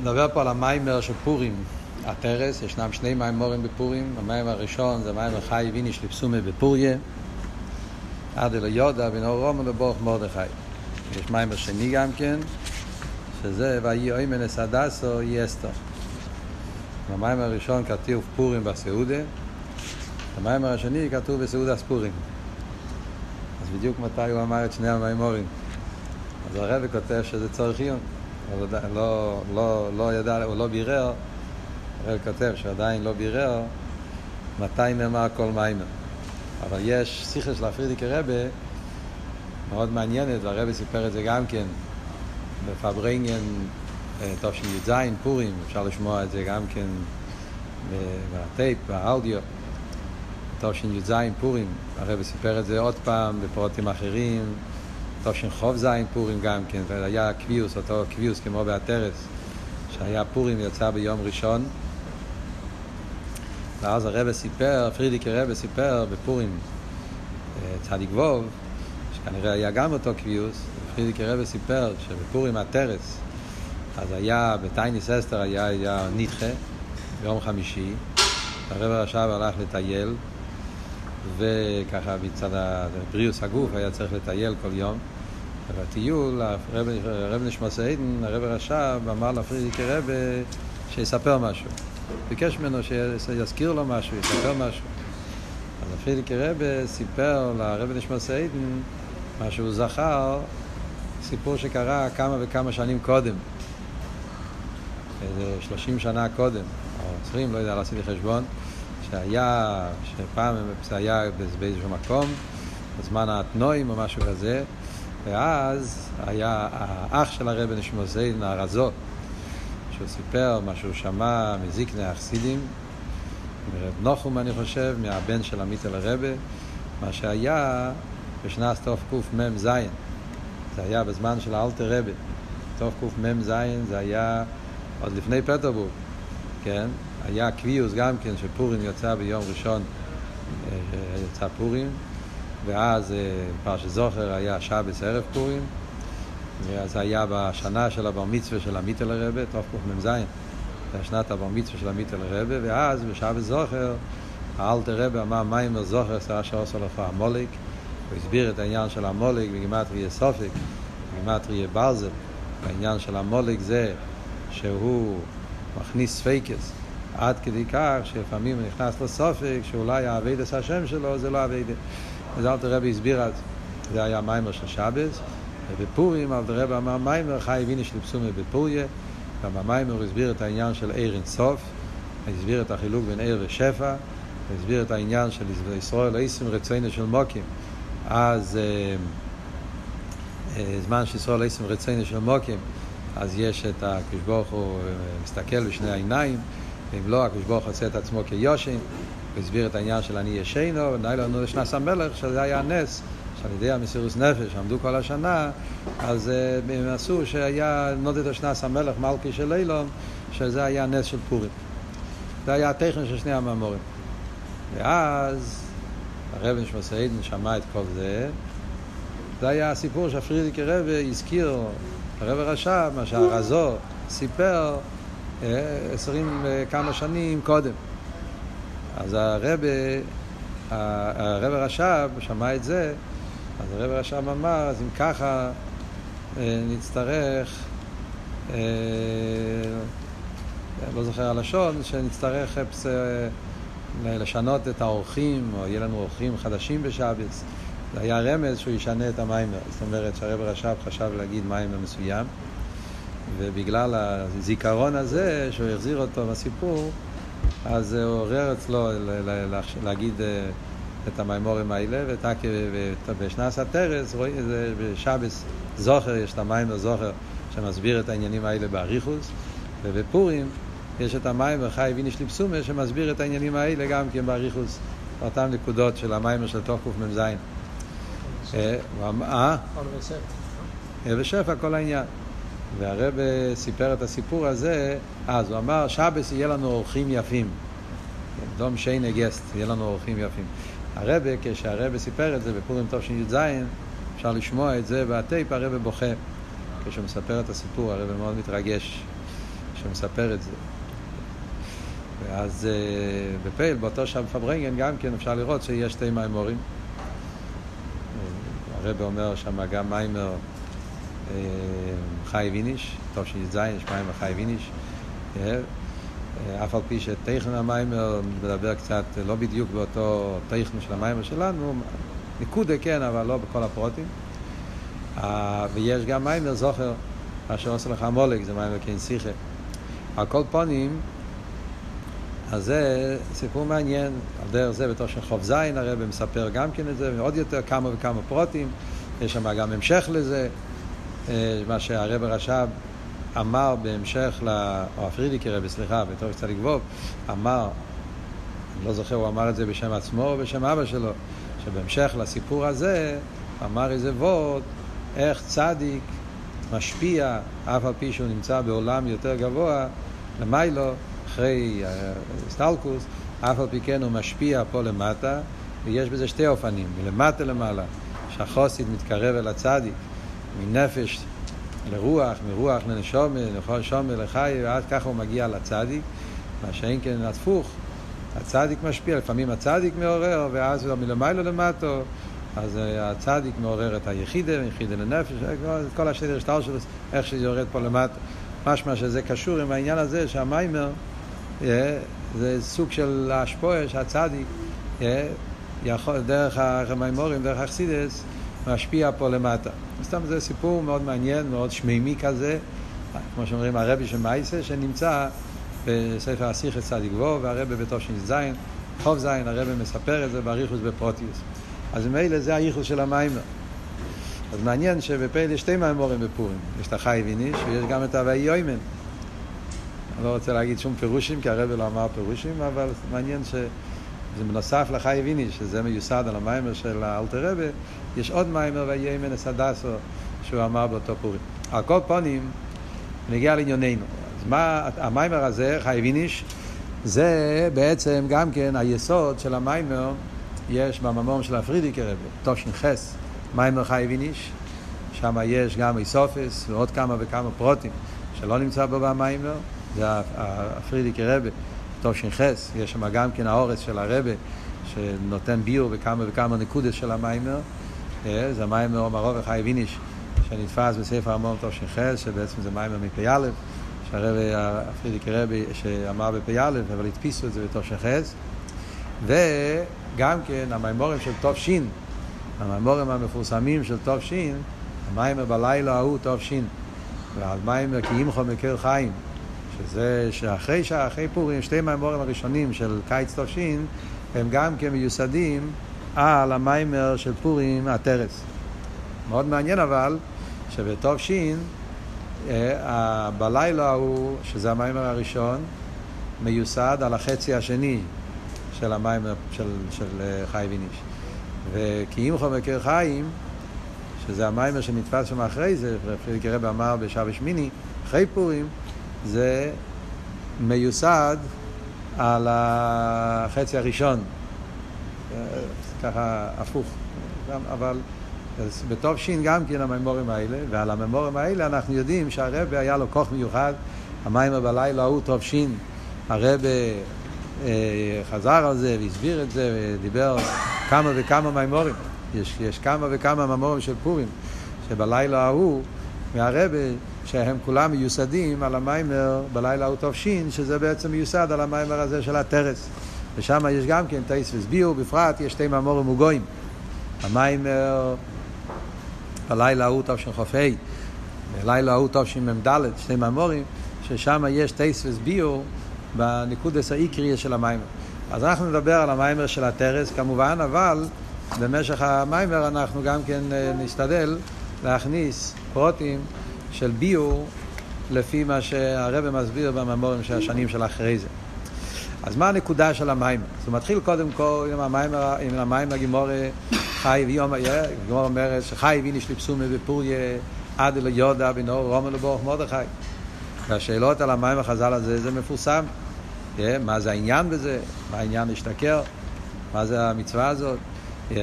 נדבר פה על המאמר של פורים, עטר"ת, ישנם שני מאמרים בפורים, המאמר הראשון זה מאמר חייב איניש לבסומי בפוריא, עד דלא ידע בין ארור המן לברוך מרדכי. יש מאמר שני גם כן, שזה ויהי אומן את הדסה היא אסתר. במאמר הראשון כתוב פורים בסעודה, במאמר השני כתוב בסעודת פורים. אז בדיוק מתי הוא אמר את שני המאמרים. אז הרב כותב שזה צורך עיון. לא, לא, לא ידע, הוא לא בירר, הרב כותב שעדיין לא בירר מתי נאמר כל מיימר. אבל יש שיחה של הפרידיקי רבה מאוד מעניינת, והרבה סיפר את זה גם כן בפברנגן תשי"ז פורים, אפשר לשמוע את זה גם כן בטייפ, באודיו. תשי"ז פורים, הרב סיפר את זה עוד פעם בפרוטים אחרים, תש"כ זין פורים גם כן, והיה קביוס, אותו קביוס כמו באתרס, שהיה פורים יצא ביום ראשון. ואז הרב סיפר, פרידיק הרב סיפר בפורים צדיק ווב, שכנראה היה גם אותו קביוס, פרידיק הרב סיפר שבפורים אתרס, אז היה, בטייניס אסתר היה, היה נדחה ביום חמישי, הרב עכשיו הלך לטייל, וככה מצד הבריאוס הגוף היה צריך לטייל כל יום. בטיול, הרב נשמוס עדן, הרב רש"ב, אמר לפרידיקי רב שיספר משהו. ביקש ממנו שיזכיר לו משהו, יספר משהו. אז הפרידיקי רב סיפר לרב נשמוס עדן מה שהוא זכר, סיפור שקרה כמה וכמה שנים קודם. איזה שלושים שנה קודם, או עשרים, לא יודע, לא עשיתי חשבון, שהיה, שפעם זה היה באיזשהו מקום, בזמן התנועים או משהו כזה, ואז היה האח של הרב נשמוסיין, הרזו, שהוא סיפר מה שהוא שמע מזיקני החסידים, מרב נוחום אני חושב, מהבן של עמית אל הרבה, מה שהיה בשנת תקמ"ז, זה היה בזמן של האלטר רבה, תקמ"ז זה היה עוד לפני פטרבורג, כן? היה קביוס גם כן שפורים יצא ביום ראשון, יצא פורים, ואז פרשת זוכר היה שבס ערב פורים, ואז היה בשנה של הבר מצווה של עמיתל הרבה, תקמ"ז, שנת הבר מצווה של עמיתל הרבה, ואז בשבס זוכר, האלתר רבה אמר מיימר זוכר עשרה שעות סולפה המוליק, הוא הסביר את העניין של המוליק בגימטריה סופק, בגימטריה ברזל, העניין של המוליק זה שהוא מכניס ספייקס עד כדי כך שלפעמים הוא נכנס לסופק שאולי האביידס השם שלו זה לא אביידס. אז אלתר רבי הסביר את זה. היה מיימר של שבס, ובפורים אלתר רבי אמר מיימר חי ויניש לפסומי בפוריה, גם במיימר הוא הסביר את העניין של עיר אינסוף, הסביר את החילוק בין עיר ושפע, הסביר את העניין של ישראל עיסים רצוינו של מוקים. אז זמן שישראל עיסים רצוינו של מוקים, אז יש את הקדוש ברוך הוא מסתכל בשני העיניים, ואם לא, הקדוש ברוך הוא עושה את עצמו כיושן, הוא הסביר את העניין של אני ישנו, ונאי לנו לשנס המלך, שזה היה נס, שעל ידי המסירוס נפש, עמדו כל השנה, אז הם עשו שהיה נודד השנס המלך, מלכי של אילון, שזה היה נס של פורים. זה היה הטכן של שני המאמורים. ואז הרב נשמוס עדן שמע את כל זה, זה היה הסיפור שהפרידיקי רב הזכיר, הרב הרש"ב, מה שהרזו סיפר עשרים כמה שנים קודם. אז הרב, הרב הרש"ב שמע את זה, אז הרב הרש"ב אמר, אז אם ככה נצטרך, לא זוכר הלשון, שנצטרך לשנות את האורחים, או יהיה לנו אורחים חדשים בשבץ. זה היה רמז שהוא ישנה את המיימר. זאת אומרת שהרב הרש"ב חשב להגיד מיימר מסוים, ובגלל הזיכרון הזה, שהוא החזיר אותו בסיפור, אז הוא עורר אצלו להגיד את המיימורים האלה, ובשנס הטרס, זה בשבס זוכר, יש את המיימר זוכר שמסביר את העניינים האלה באריכוס, ובפורים יש את המיימר חי ויניש ליפסומה שמסביר את העניינים האלה גם כן באריכוס, אותן נקודות של המיימר של תוך קמ"ז. אה? ושפע כל העניין. והרב סיפר את הסיפור הזה, אז הוא אמר, שבס יהיה לנו אורחים יפים. דום שיינה גסט, יהיה לנו אורחים יפים. הרב, כשהרב סיפר את זה בפורים תשי"ז, אפשר לשמוע את זה בטייפ, הרב בוכה. כשהוא מספר את הסיפור, הרב מאוד מתרגש. שמספר את זה. ואז בפייל, באותו שם פברנגן, גם כן אפשר לראות שיש שתי מימורים. הרב אומר שם גם מיימר חי ויניש, שי"ז, יש מיימר חי ויניש. אף על פי שטכן המיימר מדבר קצת לא בדיוק באותו טכן של המיימר שלנו, נקודה כן, אבל לא בכל הפרוטים. ויש גם מיימר זוכר, אשר עושה לך מולק, זה מיימר כן שיחה. על כל פונים, אז זה סיפור מעניין, על דרך זה בתור של חוב זין הרב מספר גם כן את זה, ועוד יותר כמה וכמה פרוטים, יש שם גם המשך לזה, מה שהרב רש"ב אמר בהמשך, ל... או הפרידיקי רבי, סליחה, בתור קצת לגבוב, אמר, אני לא זוכר, הוא אמר את זה בשם עצמו או בשם אבא שלו, שבהמשך לסיפור הזה, אמר איזה וורד, איך צדיק משפיע, אף על פי שהוא נמצא בעולם יותר גבוה, למיילו, אחרי סטלקוס, אף על פי כן הוא משפיע פה למטה, ויש בזה שתי אופנים, מלמטה למעלה, שהחוסית מתקרב אל הצדיק, מנפש לרוח, מרוח לנשומה, לנשומה לחי, ועד ככה הוא מגיע לצדיק, מה שאין כן הפוך, הצדיק משפיע, לפעמים הצדיק מעורר, ואז הוא מלמיילו למטו, אז הצדיק מעורר את היחידה, יחידה לנפש, את כל השדר שטר שלו, איך שזה יורד פה למטה. משמע שזה קשור עם העניין הזה שהמיימר זה סוג של השפועה שהצדיק יכול, דרך המימורים, דרך החסידס, משפיע פה למטה. סתם זה סיפור מאוד מעניין, מאוד שמימי כזה, כמו שאומרים הרבי של מייסה, שנמצא בספר הסיכס צדיק וו, והרבי בתושין זין, חוב זין, הרבי מספר את זה באריכוס בפרוטיוס. אז ממילא זה הייחוס של המיימר. אז מעניין שבפייל יש שתי מימורים בפורים. יש את החי ויניש ויש גם את הווי יוימן. אני לא רוצה להגיד שום פירושים, כי הרב לא אמר פירושים, אבל מעניין שזה בנוסף לחי ויניש, שזה מיוסד על המיימר של האלתר רבה, יש עוד מיימר ויוימן אסדסו שהוא אמר באותו פורים. על כל פונים, נגיע לענייננו. אז מה, המיימר הזה, חי ויניש, זה בעצם גם כן היסוד של המיימר, יש בממור של הפרידיקי רבה, תושן חס. מיימר חי ויניש, שם יש גם איסופס ועוד כמה וכמה פרוטים שלא נמצא בו במיימר, זה הפרידיקי רבה, תוש"ח, יש שם גם כן האורץ של הרבה שנותן ביור בכמה וכמה נקודס של המיימר, זה המיימר אומרו וחי ויניש שנתפס בספר המון תוש"ח, שבעצם זה מיימר מפ"א, שהרבה, הפרידיקי רבה שאמר בפ"א, אבל הדפיסו את זה בתוש"ח, וגם כן המיימורים של תוש"ין הממורים המפורסמים של טוב שין, המיימר בלילה ההוא טוב שין, ועל מיימר כי ימחו מקר חיים, שזה שאחרי שאחרי פורים, שתי מיימורים הראשונים של קיץ טוב שין, הם גם כן מיוסדים על המיימר של פורים הטרס. מאוד מעניין אבל, שבטוב שין, בלילה ההוא, שזה המיימר הראשון, מיוסד על החצי השני של המיימר של, של חי ויניש. וכי אם חומר קר חיים, שזה המיימר שנתפס שם אחרי זה, פרידיקי רב אמר בשעה שמיני, אחרי פורים, זה מיוסד על החצי הראשון. ככה הפוך. אבל בטוב שין גם כן הממורים האלה, ועל הממורים האלה אנחנו יודעים שהרבה היה לו כוח מיוחד, המיימר בלילה ההוא טוב שין, הרבה חזר על זה והסביר את זה ודיבר כמה וכמה מימורים. יש, יש כמה וכמה מימורים של פורים, שבלילה ההוא, מהרבה, שהם כולם מיוסדים על המיימר בלילה ההוא תופשין, שזה בעצם מיוסד על המיימר הזה של הטרס. ושם יש גם כן טייס וסביעו, בפרט יש שתי מאמורים מוגויים. המיימר בלילה ההוא חופי, בלילה ההוא מ"ד, שני מאמורים, ששם יש טייס וסביעו בנקודס האיקריה של המיימר. אז אנחנו נדבר על המיימר של הטרס כמובן, אבל במשך המיימר אנחנו גם כן אה, נשתדל להכניס פרוטים של ביור לפי מה שהרבא מסביר בממורים של השנים של אחרי זה. אז מה הנקודה של המיימר? זה מתחיל קודם כל עם המיימר, עם המיימר גימור חי ויום, גימור אומרת שחי ויניש ליפסומי בפוריה עד אלו יודה בנור רומן לברוך מרדכי. והשאלות על המים החז"ל הזה זה מפורסם. Yeah, מה זה העניין בזה? מה העניין להשתכר? מה זה המצווה הזאת? Yeah,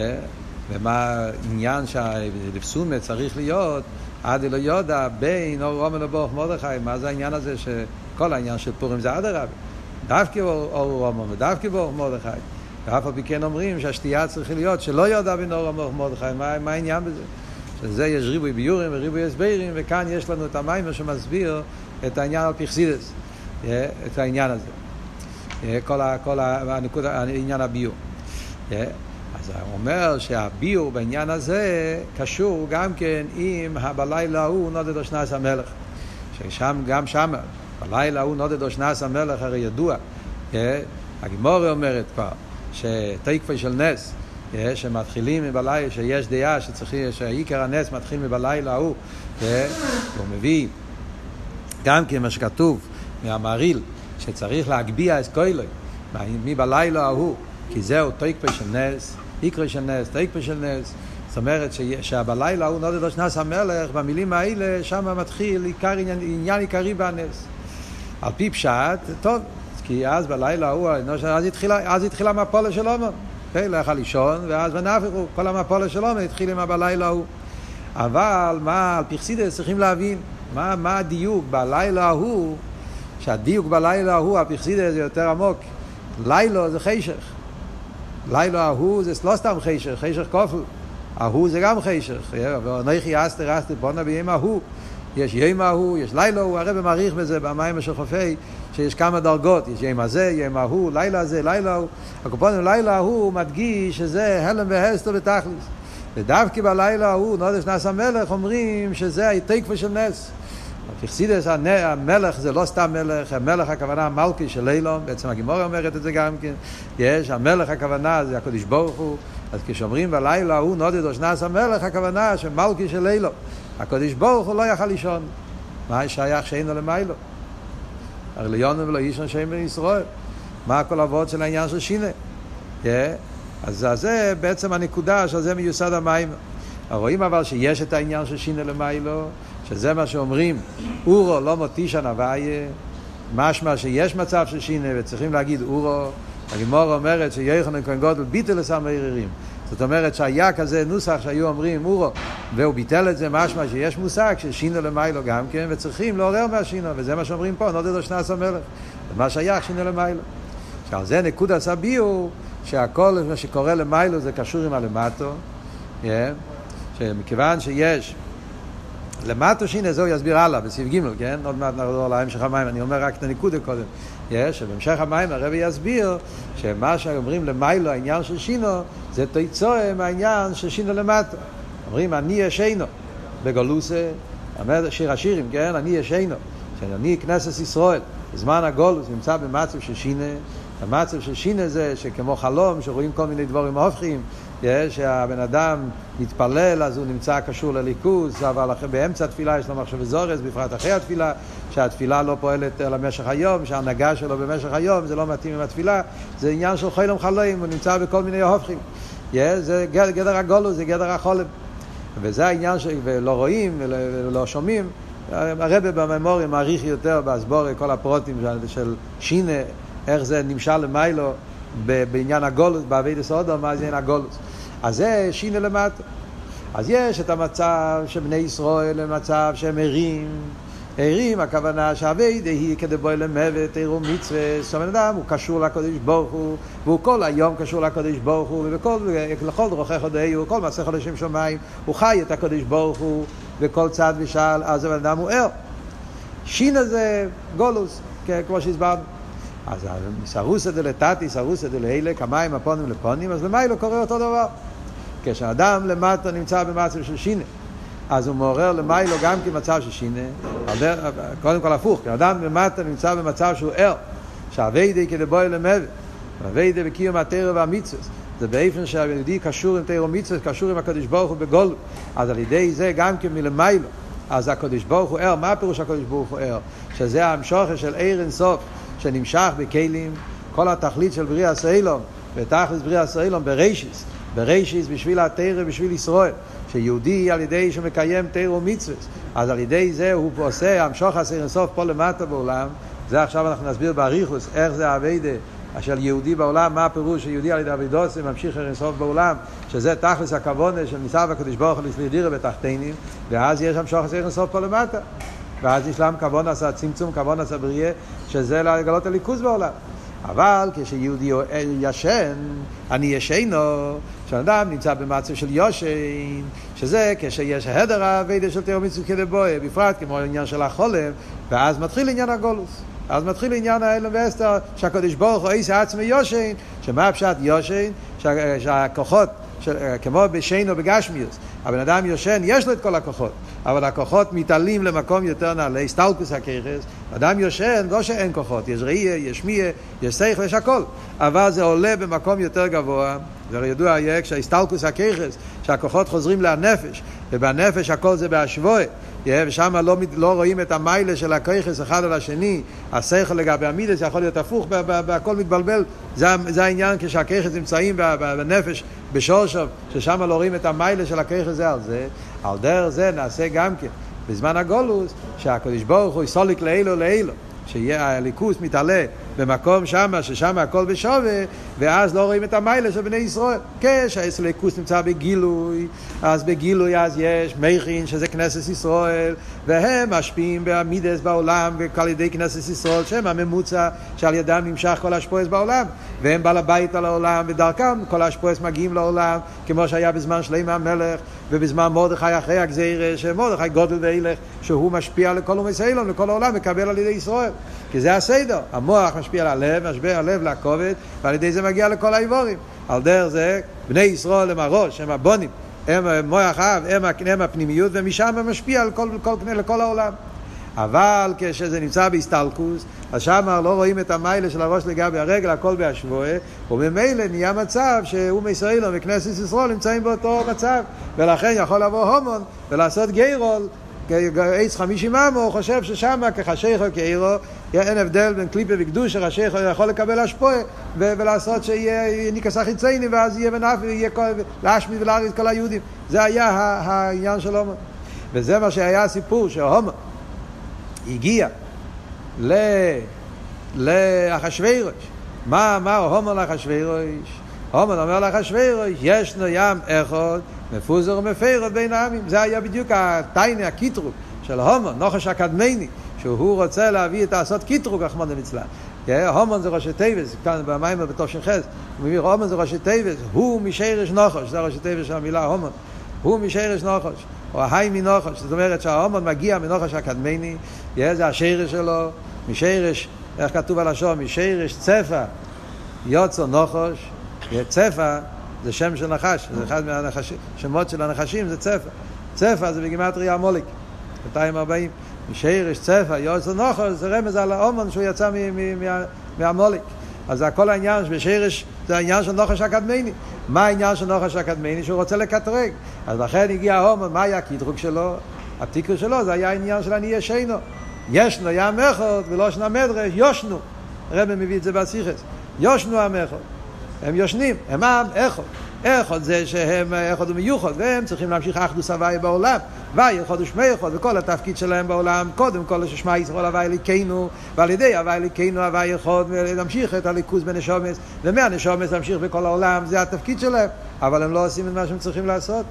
ומה העניין שהלפסומה צריך להיות עד לא יודע בין אור רומן לברוך מרדכי, מה זה העניין הזה שכל העניין של פורים זה אדרבה. דווקא אור רומן ודווקא ברוך מרדכי. ואף על פי כן אומרים שהשתייה צריכה להיות שלא יודע בין אור ברוך מרדכי, מה, מה העניין בזה? שזה יש ריבוי ביורים וריבוי הסברים, וכאן יש לנו את המיימר שמסביר את העניין על פרסידס, את העניין הזה. כל, ה, כל ה, הנקודה, עניין הביור. אז הוא אומר שהביור בעניין הזה קשור גם כן עם הבלילה ההוא נודד אושנס המלך. ששם, גם שם, בלילה ההוא נודד אושנס המלך, הרי ידוע, הגימורי אומרת כבר, שתקפה של נס, שמתחילים מבלילה, שיש דעה שצריכים, שעיקר הנס מתחיל מבלילה ההוא, הוא מביא גם כן מה שכתוב מהמריל, שצריך להגביה את כוילוי, מבלילה ההוא, כי זהו תקפה של נס, איקרא של נס, תקפה של נס. זאת אומרת שבלילה הוא נודד אשנס המלך, במילים האלה, שם מתחיל עיקר עניין, עניין עיקרי בנס. על פי פשט, טוב, כי אז בלילה הוא, אז התחילה, אז התחילה מפולה של עומר. כן, לא יכל לישון, ואז בנפחו, כל המפולה של עומר התחיל עם הבלילה ההוא. אבל מה, על פרסידס צריכים להבין, מה, מה הדיוק בלילה ההוא, שהדיוק בלילה ההוא, הפרסידס זה יותר עמוק. לילה זה חשך. לילה ההוא זה לא סתם חשך, חשך כופל. ההוא זה גם חשך. ואנכי אסתר אסתר בונה ביום ההוא. יש יום ההוא, יש לילה ההוא, הרב מעריך בזה במים של חופי, שיש כמה דרגות, יש יום הזה, יום ההוא, לילה הזה, לילה ההוא. הקופונים לילה ההוא מדגיש שזה הלם והסתר בתכלס. ודווקא בלילה ההוא, נודש נס המלך, אומרים שזה התקווה של נס. פרסידס המלך זה לא סתם מלך, המלך הכוונה מלכי של אילון, בעצם הגימורה אומרת את זה גם כן, יש, המלך הכוונה זה הקדוש ברוך הוא, אז כשאומרים בלילה הוא נודד או שנס המלך, הכוונה שמלכי של אילון, הקדוש ברוך הוא לא יכל לישון, מה שייך שאינו למיילו? הרי ליונו ולא אישון שם בן ישראל, מה הכל אבות של העניין של שינה? אז זה בעצם הנקודה שעל זה מיוסד המים. רואים אבל שיש את העניין של שינה למיילו, שזה מה שאומרים, אורו לא מותישן הוויה, משמע שיש מצב של שינה וצריכים להגיד אורו. הגימור אומרת שיוחנן כהן גודל ביטל לסם הערערים. זאת אומרת שהיה כזה נוסח שהיו אומרים אורו, והוא ביטל את זה משמע שיש מושג של שינה למיילו גם כן, וצריכים לעורר מהשינה, וזה מה שאומרים פה, נודד לו שנס המלך. מה שייך שינה למיילו. עכשיו זה נקוד הסביעו, שהכל מה שקורה למיילו זה קשור עם הלמטו, yeah. שמכיוון שיש למטו שינה זהו יסביר הלאה, בסעיף ג', כן? עוד מעט נחזור להמשך המים, אני אומר רק את הנקודה קודם. יש, שבהמשך המים הרבי יסביר שמה שאומרים למיילו, העניין של שינו, זה תיצואה מהעניין של שינו למטו. אומרים, אני ישנו, בגולוסה, שיר השירים, כן? אני ישנו, שאני כנסת ישראל, בזמן הגולוס נמצא במצב של שינה, המצב של שינה זה שכמו חלום, שרואים כל מיני דברים הופכים, שהבן אדם מתפלל אז הוא נמצא קשור לליכוז, אבל באמצע התפילה יש לו מחשב זורס, בפרט אחרי התפילה, שהתפילה לא פועלת על המשך היום, שההנהגה שלו במשך היום זה לא מתאים עם התפילה, זה עניין של חילום חלום, הוא נמצא בכל מיני הופכים. זה גדר הגולו, זה גדר החולם. וזה העניין שלא רואים ולא שומעים. הרבה בממורים מעריך יותר בהסבורי כל הפרוטים של, שינה, איך זה נמשל למיילו בעניין הגולוס, בעבידת סודו, מה זה עניין הגולוס. אז זה שינה למטה. אז יש את המצב שבני ישראל הם מצב שהם ערים. ערים, הכוונה שהאביידה היא כדי בוא למוות, עירו מצווה, זאת אומרת, אדם הוא קשור לקודש ברוך הוא, והוא כל היום קשור לקודש ברוך הוא, ולכל דרוכי חודאי, כל מעשה חודשים שמיים, הוא חי את הקודש ברוך הוא, וכל צד ושאל, אז הבן אדם הוא ער. שינה זה גולוס, כמו שהסברנו. אז סרוסא דלתתי, סרוסא דלהילה, כמים הפונים לפונים, אז למיילו קורה אותו דבר. כשאדם למטה נמצא במצב של שינה, אז הוא מעורר למיילו גם כמצב של שינה, קודם כל הפוך, כשאדם למטה נמצא במצב שהוא ער, שהאביידי כדבוי למוות, אביידי בקיום התרא והמצווה, זה באופן שהיהודי קשור עם תרא ומצווה, קשור עם הקדוש ברוך הוא בגול, אז על ידי זה גם כן מלמיילו, אז הקדוש ברוך הוא ער, מה פירוש הקדוש ברוך הוא ער? שזה המשוכר של ער אינסוף, שנמשך בכלים, כל התכלית של בריאה סיילום, ותכלס בריאה סיילום ברישיס, ברישיס בשביל התרא, בשביל ישראל, שיהודי על ידי שמקיים תרא ומצווה, אז על ידי זה הוא עושה המשוך עשר אינסוף פה למטה בעולם, זה עכשיו אנחנו נסביר באריכוס איך זה אביידה של יהודי בעולם, מה הפירוש שיהודי על ידי אבידוסי ממשיך אינסוף בעולם, שזה תכלס הכוונה של ניסה והקדוש ברוך הוא לסלידירה בתחתינים, ואז יש שם שוחס אינסוף פה למטה. ואז יש להם כבון עשה צמצום, כבון עשה בריאה, שזה לגלות הליכוז בעולם. אבל כשיהודי ישן, אני ישנו, כשאדם נמצא במצב של יושן, שזה כשיש הדר האבדה של תאום מצווה כדבויה, בפרט כמו העניין של החולם, ואז מתחיל עניין הגולוס. אז מתחיל עניין האלם ואסתר, שהקדוש ברוך הוא עשה עצמי יושן, שמה הפשט יושן? שהכוחות, כמו בשינו בגשמיוס, הבן אדם יושן, יש לו את כל הכוחות, אבל הכוחות מתעלים למקום יותר נעלה, סטלקוס הככס, אדם יושן, לא שאין כוחות, יש ראייה, יש מיה, יש שכל, יש הכל, אבל זה עולה במקום יותר גבוה, זה הרי ידוע יהיה כשהסטלקוס הככס, שהכוחות חוזרים לנפש, ובנפש הכל זה בהשווי, ושם לא, לא רואים את המיילה של הככס אחד על השני, השכל לגבי המידס יכול להיות הפוך, הכל מתבלבל, זה, זה העניין כשהככס נמצאים בנפש, בשורשוב, ששם לא רואים את המיילה של הככס זה על זה, על דרך זה נעשה גם כן. בזמן הגולוס, שהקדוש ברוך הוא יסוליק לאילו לאילו. שיהיה הליכוס מתעלה במקום שמה, ששם הכל בשווה, ואז לא רואים את המיילה של בני ישראל. כשהליכוס נמצא בגילוי, אז בגילוי אז יש מכין, שזה כנסת ישראל, והם משפיעים בעמידס בעולם, ועל ידי כנסת ישראל, שהם הממוצע שעל ידם נמשך כל השפועס בעולם, והם בעל הבית על העולם, ודרכם כל השפועס מגיעים לעולם, כמו שהיה בזמן שלמה המלך, ובזמן מרדכי אחרי הגזירה, שמרדכי גודל וילך, שהוא משפיע לכל אומי סיילון, לכל העולם, מקבל על ידי ישראל. כי זה הסדר. המוח משפיע על הלב, משפיע על הלב לכובד, ועל ידי זה מגיע לכל האיבורים. על דרך זה, בני ישראל הם הראש, הם הבונים, הם מוח אב, הם, הם הפנימיות, ומשם הם משפיע על כל, כל, לכל העולם. אבל כשזה נמצא בהסתלקוס, אז שם לא רואים את המיילה של הראש לגבי הרגל, הכל בהשבועה, וממילא נהיה מצב שאום ישראל וכנסת ישראל נמצאים באותו מצב, ולכן יכול לבוא הומון ולעשות גיירול עץ חמישים אמו, הוא חושב ששם כחשיכו כאירו, אין הבדל בין קליפה וקדושה, חשיכו יכול לקבל השפועה ולעשות שיהיה ניקס החיצייני ואז יהיה בנאפי, יהיה להשמיד ולהריץ כל היהודים. זה היה העניין של הומו. וזה מה שהיה הסיפור שהומו הגיע לאחשוורוש. מה אמר הומו לאחשוורוש? הומו אומר לאחשוורוש, ישנו ים אחד מפוזר ומפרד בין העמים. זה היה בדיוק הטיינה, הקיטרוג של הומו, נוחש הקדמני, שהוא רוצה להביא את לעשות קיטרוג, רחמנא ליצלן. הומון זה ראשי תיבס, כאן במים בתושן חס, הוא מביא הומון זה ראשי תיבס, הוא משרש נוחש, זה ראשי תיבס של המילה הומון, הוא משרש נוחש, או ההי מנוחש, זאת אומרת שההומון מגיע מנוחש הקדמני, זה השרש שלו, משרש, איך כתוב על השור, משרש צפה, יוצא נוחש, צפה זה שם של נחש, זה אחד מהשמות של הנחשים, זה צפה. צפה זה בגימטריה המוליק, 240. משרש צפה, יוסר נוחר, זה רמז על האומן שהוא יצא מהמוליק. אז זה הכל העניין, בשרש זה העניין של נוחש הקדמני. מה העניין של נוחש הקדמני? שהוא רוצה לקטרג. אז לכן הגיע האומן, מה היה הקטרוג שלו? התיקר שלו זה היה העניין של אני ישנו. ישנו ים אחד ולא שנה מדרש, יושנו. הרב מביא את זה בסיכס. יושנו המחוד. הם יושנים, הם עם אחד. אחד זה שהם אחד ומיוחד, והם צריכים להמשיך אחדוס הוואי בעולם. ואי אחד ושמי אחד, וכל התפקיד שלהם בעולם, קודם כל ששמע ישראל הוואי אליקינו, ועל ידי הוואי אליקינו הוואי אחד, ולהמשיך את הליכוז בנשומס, ומהנשומס להמשיך בכל העולם, זה התפקיד שלהם, אבל הם לא עושים את מה שהם צריכים לעשות.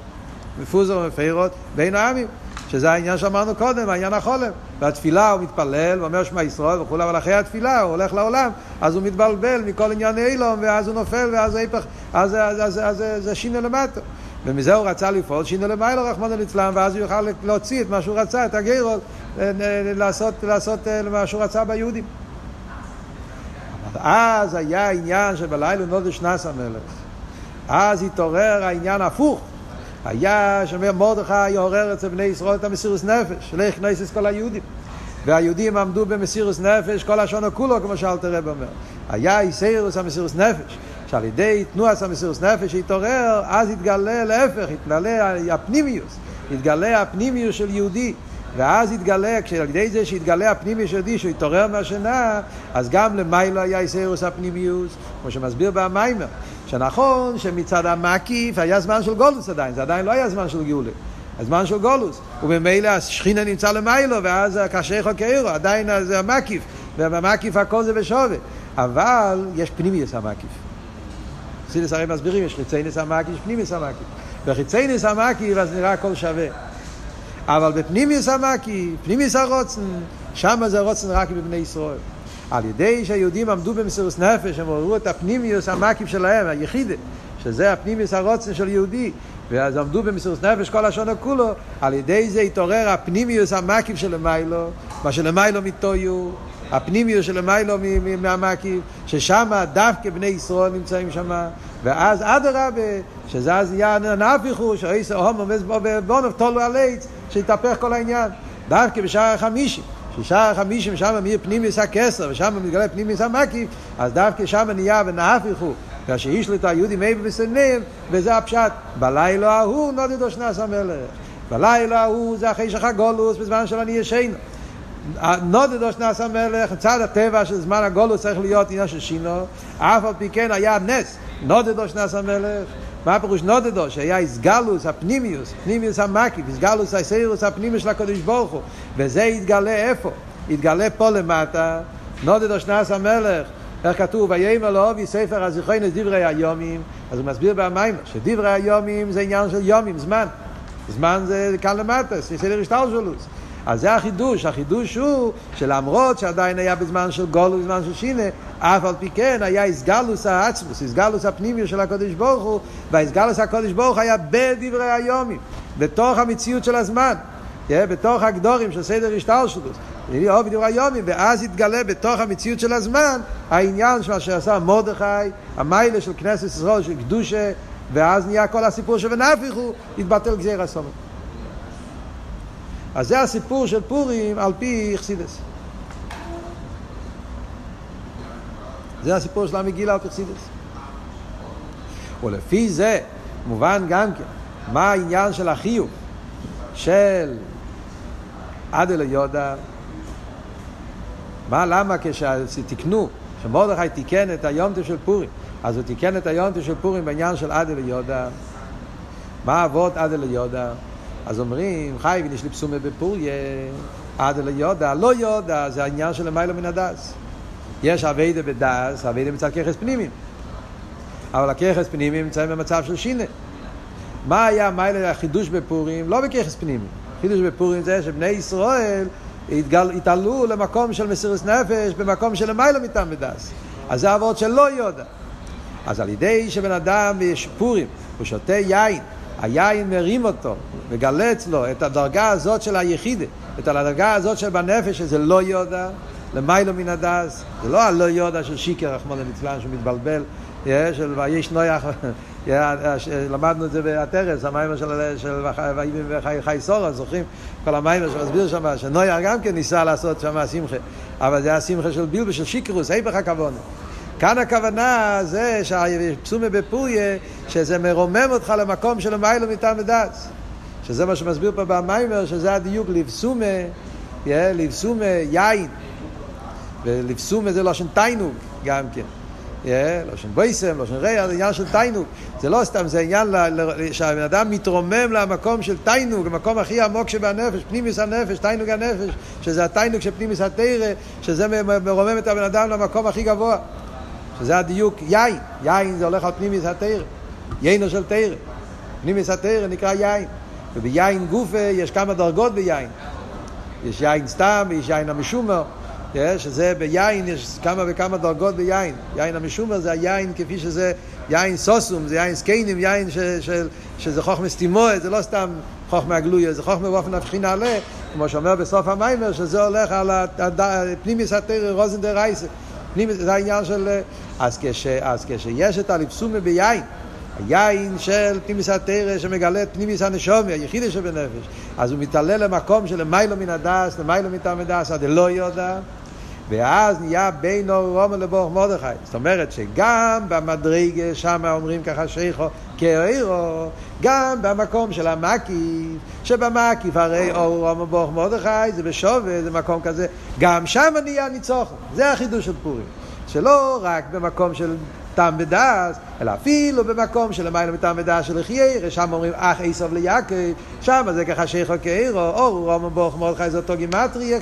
מפוזר ומפירות בין העמים. שזה העניין שאמרנו קודם, העניין החולם. והתפילה הוא מתפלל ואומר שמע ישראל וכולי, אבל אחרי התפילה הוא הולך לעולם, אז הוא מתבלבל מכל עניין אילום, ואז הוא נופל, ואז ההפך, אז, אז, אז, אז, אז זה שינה למטה. ומזה הוא רצה לפעול שינה למיילו רחמנא ליצלן, ואז הוא יוכל להוציא את מה שהוא רצה, את הגיירות, לעשות, לעשות מה שהוא רצה ביהודים. אז היה עניין שבלילה נודש נס המלך. אז התעורר העניין הפוך. היה שאומר מרדכי עורר אצל בני ישראל את המסירוס נפש, שלא יכנס את כל היהודים. והיהודים עמדו במסירוס נפש כל השונה כולו, כמו שאלתר רב אומר. היה איסרוס המסירוס נפש, שעל ידי תנועת המסירוס נפש שהתעורר, אז התגלה להפך, התגלה הפנימיוס, התגלה הפנימיוס של יהודי. ואז התגלה, כשעל ידי זה שהתגלה הפנימיוס של יהודי, שהוא התעורר מהשינה, אז גם למיילו היה איסרוס הפנימיוס, כמו שמסביר במיימר. שנכון שמצד המקיף היה זמן של גולוס עדיין, זה עדיין לא היה זמן של גאולה. הזמן של גולוס, וממילא השכינה נמצא למיילו, ואז הקשה חוקרו, עדיין זה המקיף, ובמקיף הכל זה בשווה. אבל יש פנימיוס המקיף. חסידס הרי מסבירים, יש חיצייניס המקיף, פנימיוס המקיף. בחיצייניס המקיף אז נראה הכל שווה. אבל בפנימיוס המקיף, פנימיוס הרוצן, שם זה הרוצן רק בבני ישראל. על ידי שהיהודים עמדו במסירות נפש, הם עוררו את הפנימיוס המקיף שלהם, היחידה, שזה הפנימיוס הרוצן של יהודי, ואז עמדו במסירות נפש כל השונו כולו, על ידי זה התעורר הפנימיוס המקיף של למיילו, מה שלמיילו מתויו, הפנימיוס של למיילו מהמקיף, ששם דווקא בני ישראל נמצאים שם, ואז אדרבה, שזה אז יהיה נהפיכו, שאיסר הומו ובונוב תולו על עץ, שהתהפך כל העניין. דווקא בשער החמישי, ששער החמישים שם מי פנימיוס הכסר, ושם מתגלה פנימיוס המקיף, אז דווקא שם נהיה ונהפיכו. כאשר השליטו היהודים מאיפה וסניהם, וזה הפשט. בלילה ההוא נודדו שנס המלך. בלילה ההוא זה אחרי שחגולוס בזמן של אני ישנו. נודדו שנס המלך, צד הטבע של זמן הגולוס צריך להיות עניין של שינו, אף על פי כן היה נס, נודדו שנס המלך. מה הפירוש נודדו? שהיה איסגלוס הפנימיוס, פנימיוס המקיף, איסגלוס האסירוס הפנימיוס של הקדוש ברוך הוא, וזה יתגלה איפה? יתגלה פה למטה, נודדו שנס המלך, איך כתוב, ויאמר לאובי ספר הזיכרון את דברי היומים, אז הוא מסביר במים שדברי היומים זה עניין של יומים, זמן. זמן זה כאן למטה, סדר השתלשלוס. אז זה החידוש, החידוש הוא שלמרות שעדיין היה בזמן של גולו, בזמן של שינה, אף על פי כן היה איסגלוס העצמוס, איסגלוס הפנימי של הקודש ברוך הוא, והאיסגלוס הקודש ברוך היה בדברי היומים, בתוך המציאות של הזמן, בתוך הגדורים של סדר השתלשלוס. אוהב דברי היומים, ואז יתגלה בתוך המציאות של הזמן העניין של מה שעשה מרדכי, המיילה של כנסת ישראל, של קדושה, ואז נהיה כל הסיפור של ונפיחו, התבטל גזיר הסומת. אז זה הסיפור של פורים על פי אכסידס. זה הסיפור של המגילה על פי אכסידס. ולפי זה מובן גם כן מה העניין של החיוב של עד אל היודה מה, למה כשתיקנו, כשמרדכי תיקן את היומטה של פורים, אז הוא תיקן את היומטה של פורים בעניין של עד אליודה. מה אבות עד אליודה? אז אומרים, חי ונשלי פסומה בפוריה, עד אליודה, לא יודע, זה העניין של למיילו מן הדס. יש אביידה בדס, אביידה מצד ככס פנימיים. אבל הככס פנימיים נמצאים במצב של שינה. מה היה מיילה החידוש בפורים? לא בככס פנימיים. חידוש בפורים זה שבני ישראל התגל, התעלו למקום של מסירות נפש, במקום של למעלה מטעם ודס. אז זה עבוד של לא יודע. אז על ידי שבן אדם יש פורים, הוא שותה יין, היין מרים אותו, מגלה אצלו את הדרגה הזאת של היחידה, את הדרגה הזאת של בנפש, שזה לא יודע, למיילו מן הדס, זה לא הלא יודע של שיקר, רחמון למצלן, שהוא מתבלבל, של ויש נויח למדנו את זה בהתרס, המיימר של חי סורה, זוכרים? כל המיימר שמסביר שם, שנויה גם כן ניסה לעשות שם שמחה, אבל זה השמחה של בילבו, של שיקרוס, היפך הכוונה. כאן הכוונה זה שהפסומה בפוריה, שזה מרומם אותך למקום של המיילו מטעם ודץ. שזה מה שמסביר פה במיימר, שזה הדיוק לבסומה, לבסומה יין. ולבסומה זה לשון תיינוג גם כן. לשון בויסם, לשון ריח, זה עניין של תיינוג. זה לא סתם, זה עניין שהבן אדם מתרומם למקום של תיינוג, המקום הכי עמוק שבנפש, פנימיס הנפש, תיינוג הנפש, שזה התיינוג של פנימיס התרא, שזה מרומם את הבן אדם למקום הכי גבוה. שזה הדיוק יין, יין זה הולך על פנימיס התרא, יינו של תרא. פנימיס התרא נקרא יין. וביין גופה יש כמה דרגות ביין. יש יין סתם ויש יין המשומר. שזה ביין, יש כמה וכמה דרגות ביין. יין המשומר זה היין כפי שזה יין סוסום, זה יין סקיינים, יין ש, ש, שזה חוכמה סטימואה, זה לא סתם חוכמה גלויה, זה חוכמה באופן הבחין נעלה, כמו שאומר בסוף המיימר, שזה הולך על פנימיס התרא רוזן דה רייסה. פנימיס, זה העניין של... אז, כש, אז כשיש את הליפסומה ביין, היין של פנימיס התרא שמגלה את פנימיס הנשומי, היחידי שבנפש. אז הוא מתעלה למקום של למיילו מן הדס, למיילו מטעם הדס, עד לא יודע. ואז נהיה בינו רומן לברוך מרדכי. זאת אומרת שגם במדרגה, שם אומרים ככה שייכו כאירו, גם במקום של המקיף, שבמקיף הרי אור רומן לברוך מרדכי, זה בשווה, זה מקום כזה, גם שם נהיה ניצוחו. זה החידוש של פורים. שלא רק במקום של טעם ודס, אלא אפילו במקום של למעלה מטעם ודס של חיירה, שם אומרים אח עשב ליעקב, שם זה ככה שייכו כאירו, אור רומן ברוך מרדכי זה אותו גימטרי,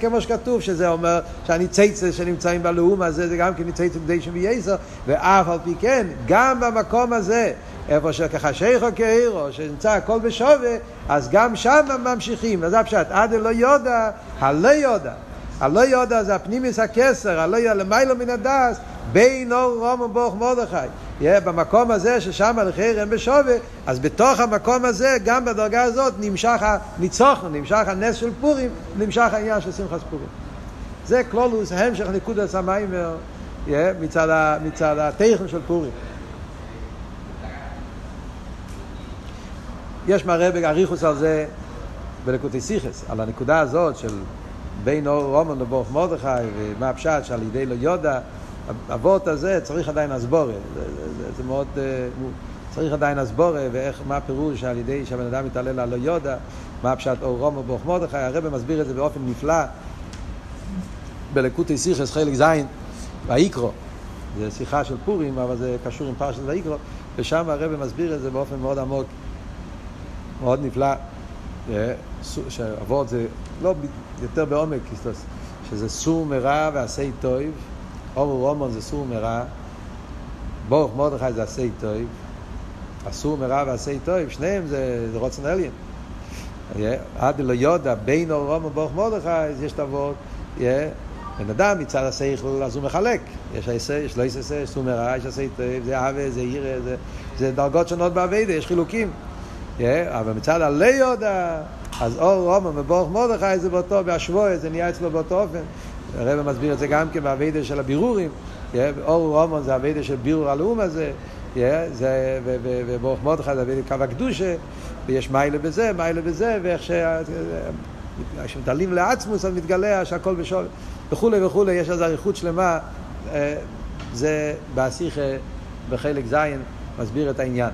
כמו שכתוב, שזה אומר שהניציצה שנמצאים בלאום הזה, זה גם כן ניציצה כדי שמייסר, ואף על פי כן, גם במקום הזה, איפה שכחשיכו כאירו, שנמצא הכל בשווה, אז גם שם ממשיכים. אז זה הפשט, עד לא יודע, הלא יודע. הלא יודע זה הפנימיס הכסר, הלא יודע למיילו מן הדס, בין אור רום וברוך מרדכי. Yeah, במקום הזה ששם הלכי רם בשווה, אז בתוך המקום הזה, גם בדרגה הזאת, נמשך הניצוחנו, נמשך הנס של פורים, נמשך העניין של שמחת פורים. זה כלולוס, המשך נקודס המיימר מצד, מצד הטכן של פורים. יש מראה באריכוס על זה בלקוטי סיכס, על הנקודה הזאת של בין אור רומן לברוך מרדכי, ומה הפשט שעל ידי לא יודע, אבות הזה צריך עדיין הסבורה, זה, זה, זה, זה מאוד, uh, צריך עדיין הסבורה, ואיך, מה הפירוש שעל ידי שהבן אדם מתעלל על לא יודע, מה הפשט אור רומן לברוך מרדכי, הרב מסביר את זה באופן נפלא בלקוטי סיכס חלק ז' ויקרו, זה שיחה של פורים, אבל זה קשור עם פרשת ויקרו, ושם הרב מסביר את זה באופן מאוד עמוק. מאוד נפלא, שאבות זה לא יותר בעומק, שזה סור מרע ועשי טויב, אור רומן זה סור מרע, ברוך מרדכי זה עשי טויב, הסור מרע ועשה טוב, שניהם זה, זה רצון עליון. עד לא יודע, בין ארור המן וברוך מרדכי, יש את בן אדם מצד השכל אז הוא מחלק, יש עשה, יש לא עשה, יש סור מרע, יש עשה טוב, זה אהבה, זה יראה, זה, זה דרגות שונות בעבודה, יש חילוקים. אבל מצד הלא יודע, אז ארור המן וברוך מרדכי זה באותו, בהשבוע זה נהיה אצלו באותו אופן. הרב מסביר את זה גם כן בעבודה של הבירורים. אור רומן זה אביידה של בירור הלאום הזה. וברוך מרדכי זה אביידה קו הקדושה, ויש מיילה בזה, מיילה בזה, ואיך כשמתעלים לעצמוס אז מתגלה שהכל בשול, וכולי וכולי, יש איזו אריכות שלמה. זה באסיכה בחלק ז' מסביר את העניין.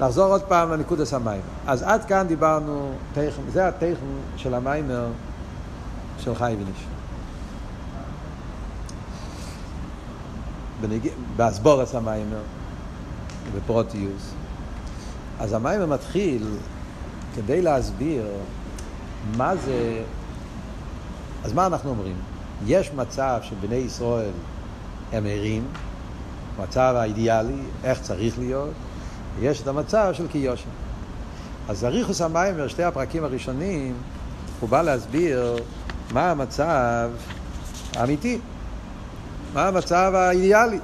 נחזור עוד פעם לנקודס המים. אז עד כאן דיברנו, זה התכן של המיימר של חי. באסבורס המיימר, בפרוטיוס. אז המיימר מתחיל כדי להסביר מה זה, אז מה אנחנו אומרים? יש מצב שבני ישראל הם ערים, מצב האידיאלי, איך צריך להיות, יש את המצב של קיושן. אז אריכוס המיימר, שתי הפרקים הראשונים, הוא בא להסביר מה המצב האמיתי, מה המצב האידיאלי,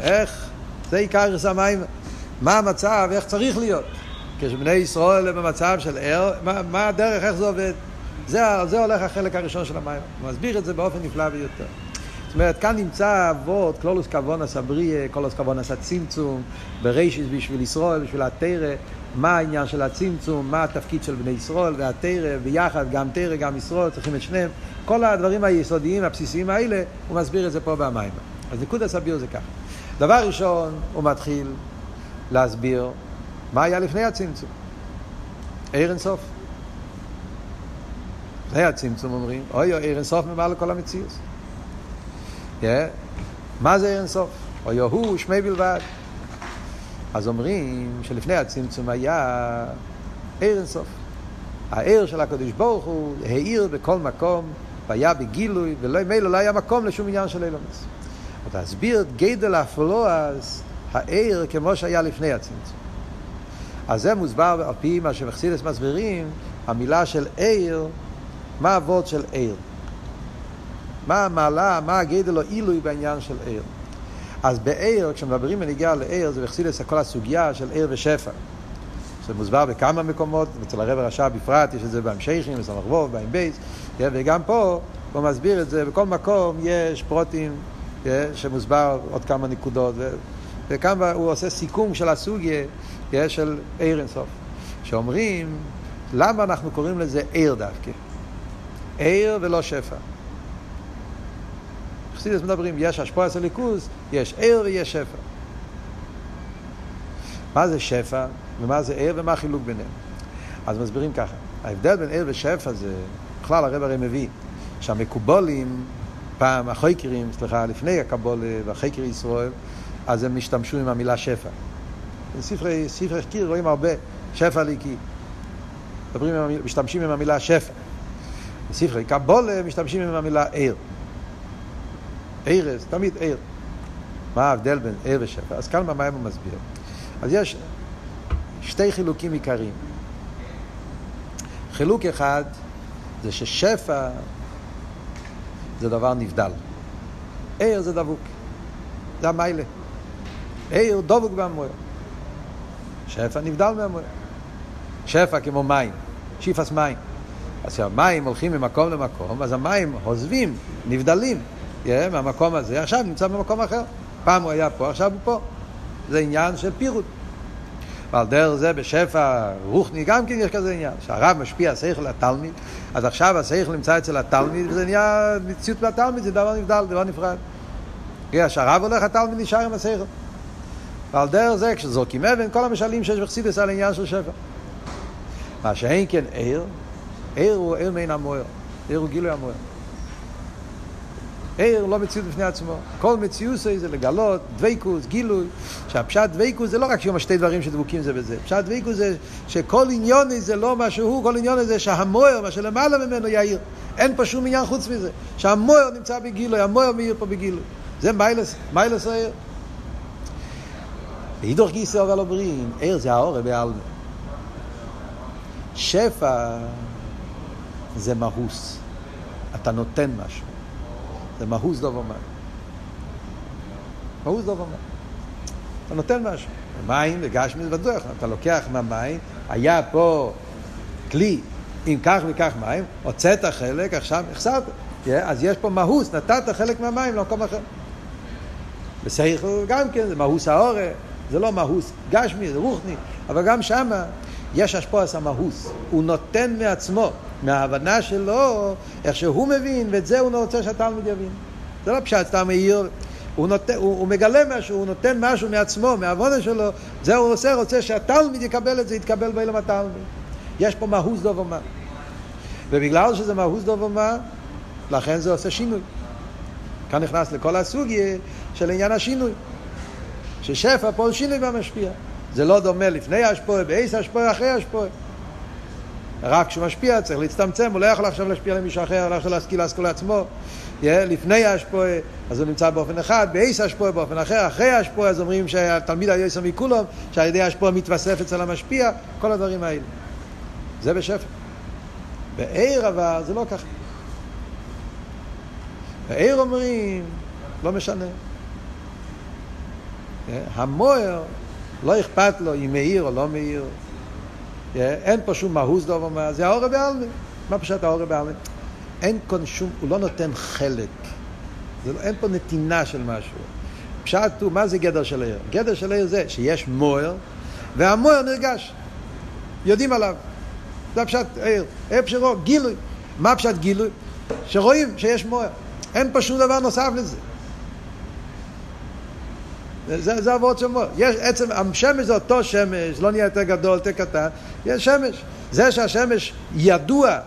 איך, זה עיקר המיימר, מה המצב, איך צריך להיות. כשבני ישראל הם במצב של ער, מה, מה הדרך, איך זה עובד. זה, זה הולך החלק הראשון של המים. הוא מסביר את זה באופן נפלא ביותר. אומרת, כאן נמצא אבות, קלולוס כוונס אבריה, קלולוס כוונס הצמצום, ברישיס בשביל ישראל, בשביל התרא, מה העניין של הצמצום, מה התפקיד של בני ישראל והתרא, ביחד, גם תרא, גם ישראל, צריכים את שניהם. כל הדברים היסודיים, הבסיסיים האלה, הוא מסביר את זה פה במים. אז נקוד הסביר זה ככה. דבר ראשון, הוא מתחיל להסביר מה היה לפני הצמצום. עיר אינסוף. לפני הצמצום אומרים, אוי אוי, עיר אינסוף ממעל לכל המציאות. Yeah. מה זה אין סוף? או יהוא שמי בלבד. אז אומרים שלפני הצמצום היה עיר אין סוף. העיר של הקדוש ברוך הוא העיר בכל מקום, והיה בגילוי, ולא מילא לא היה מקום לשום עניין של אילומס. להסביר את גדל הפלואס, העיר כמו שהיה לפני הצמצום. אז זה מוסבר על פי מה שמחסידס מסבירים, המילה של עיר, מה הוורד של עיר. מה המעלה, מה הגדל או עילוי בעניין של עיר. אז בעיר, כשמדברים בניגיע לעיר, זה בחסידס כל הסוגיה של עיר ושפע. זה מוסבר בכמה מקומות, אצל הרב הרשע בפרט, יש את זה בהמשכים, בסמך ווב, בעין בייס, וגם פה, הוא מסביר את זה, בכל מקום יש פרוטים שמוסבר עוד כמה נקודות, וכאן הוא עושה סיכום של הסוגיה של עיר אינסוף. שאומרים, למה אנחנו קוראים לזה עיר דווקא? עיר ולא שפע. בחסידס מדברים, יש השפוע אצל ליכוז, יש ער ויש שפע. מה זה שפע ומה זה ער ומה החילוק ביניהם? אז מסבירים ככה, ההבדל בין ער ושפע זה, בכלל הרב הרי מביא, שהמקובולים, פעם החויקרים, סליחה, לפני הקבולה והחקר ישראל, אז הם השתמשו עם המילה שפע. בספרי, ספרי חקיר רואים הרבה, שפע ליקי. מדברים, משתמשים עם המילה שפע. בספרי קבולה משתמשים עם המילה עיר. ערס, תמיד עיר. מה ההבדל בין עיר ושפע? אז כאן במים הוא מסביר. אז יש שתי חילוקים עיקריים. חילוק אחד זה ששפע זה דבר נבדל. עיר זה דבוק. זה המיילה. עיר דבוק במוער. שפע נבדל מהמוער. שפע כמו מים, שיפס מים. אז כשהמים הולכים ממקום למקום, אז המים עוזבים, נבדלים מהמקום הזה, עכשיו נמצא במקום אחר. פעם הוא היה פה, עכשיו הוא פה. זה עניין של פירוט. ועל דרך זה בשפע רוחני גם כן יש כזה עניין, שהרב משפיע שכל לתלמיד, אז עכשיו השכל נמצא אצל התלמיד, וזה נהיה מציאות בתלמיד, זה דבר נבדל, דבר נפרד. כשהרב הולך, התלמיד נשאר עם השכל. ועל דרך זה, כשזורקים אבן, כל המשלים שיש בחסידס על העניין של שפע. מה שאין כן עיר, עיר הוא עיר מעין המוער, עיר הוא גילוי המוער. עיר לא מציאות בפני עצמו. כל מציאות זה לגלות, דבקוס, גילוי. שהפשט דבקוס זה לא רק שיום שתי דברים שדבוקים זה בזה. פשט דבקוס זה שכל עניון זה לא מה שהוא, כל עניון זה שהמוער, מה שלמעלה ממנו יאיר. אין פה שום עניין חוץ מזה. שהמוער נמצא בגילוי, המוער מאיר פה בגילוי. זה מיילס, מיילס העיר. בהידוך גיסא אבל אומרים, עיר זה האור בעלמה. שפע זה מהוס. אתה נותן משהו. זה מהוס דוב ומה. מהוס דוב ומה. אתה נותן משהו. מים וגשמי זה בטוח. אתה לוקח מהמים, היה פה כלי עם כך וכך מים, הוצאת חלק, עכשיו החסרת. אז יש פה מהוס, נתת חלק מהמים למקום אחר. בסייכל גם כן, זה מהוס האורא, זה לא מהוס גשמי, זה רוחני, אבל גם שמה יש השפוע סמאוס, הוא נותן מעצמו, מההבנה שלו, איך שהוא מבין, ואת זה הוא לא רוצה שהתלמיד יבין. זה לא פשט סתם מאיר, הוא, נות... הוא, הוא מגלה משהו, הוא נותן משהו מעצמו, מהעבודה שלו, זה הוא עושה, רוצה שהתלמיד יקבל את זה, יתקבל באילם התלמיד. יש פה מהוס דוב ומה. ובגלל שזה מהוס דוב ומה, לכן זה עושה שינוי. כאן נכנס לכל הסוגיה של עניין השינוי. ששפע פה שינוי במשפיע. זה לא דומה לפני השפועה, באיס השפועה, אחרי השפועה. רק כשהוא משפיע צריך להצטמצם, הוא לא יכול עכשיו להשפיע למישהו אחר, לא יכול להשכיל להשכיל לעצמו. Yeah, לפני השפועה, אז הוא נמצא באופן אחד, באיס השפועה באופן אחר, אחרי השפועה, אז אומרים שהתלמיד היו יסמי כולם, שעל ידי השפועה מתווסף אצל המשפיע, כל הדברים האלה. זה בשפע. בעיר אבל זה לא ככה. בעיר אומרים, לא משנה. המוער לא אכפת לו אם מאיר או לא מאיר. אין פה שום מהוס דובר מה, זה האורא בעלמי. מה פשוט האורא בעלמי? אין כאן שום, הוא לא נותן חלק. לא, אין פה נתינה של משהו. פשט הוא, מה זה גדר של עיר? גדר של עיר זה שיש מוער, והמוער נרגש. יודעים עליו. זה הפשט עיר. עיר פשרו, גילוי. מה פשט גילוי? שרואים שיש מוער. אין פה שום דבר נוסף לזה. זה, זה עבוד של מוח. יש עצם, השמש זה אותו שמש, לא נהיה יותר גדול, יותר קטן, יש שמש. זה שהשמש ידוע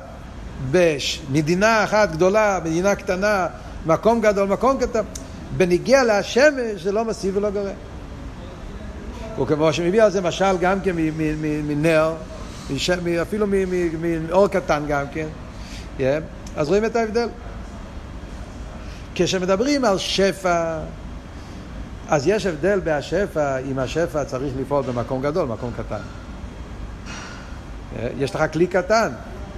במדינה אחת גדולה, מדינה קטנה, מקום גדול, מקום קטן, בניגיע להשמש זה לא מסיב ולא גורם. וכמו שמביא על זה משל גם כן מנר, אפילו מאור קטן גם כן, אז רואים את ההבדל. כשמדברים על שפע, אז יש הבדל בהשפע, אם השפע צריך לפעול במקום גדול, מקום קטן. יש לך כלי קטן,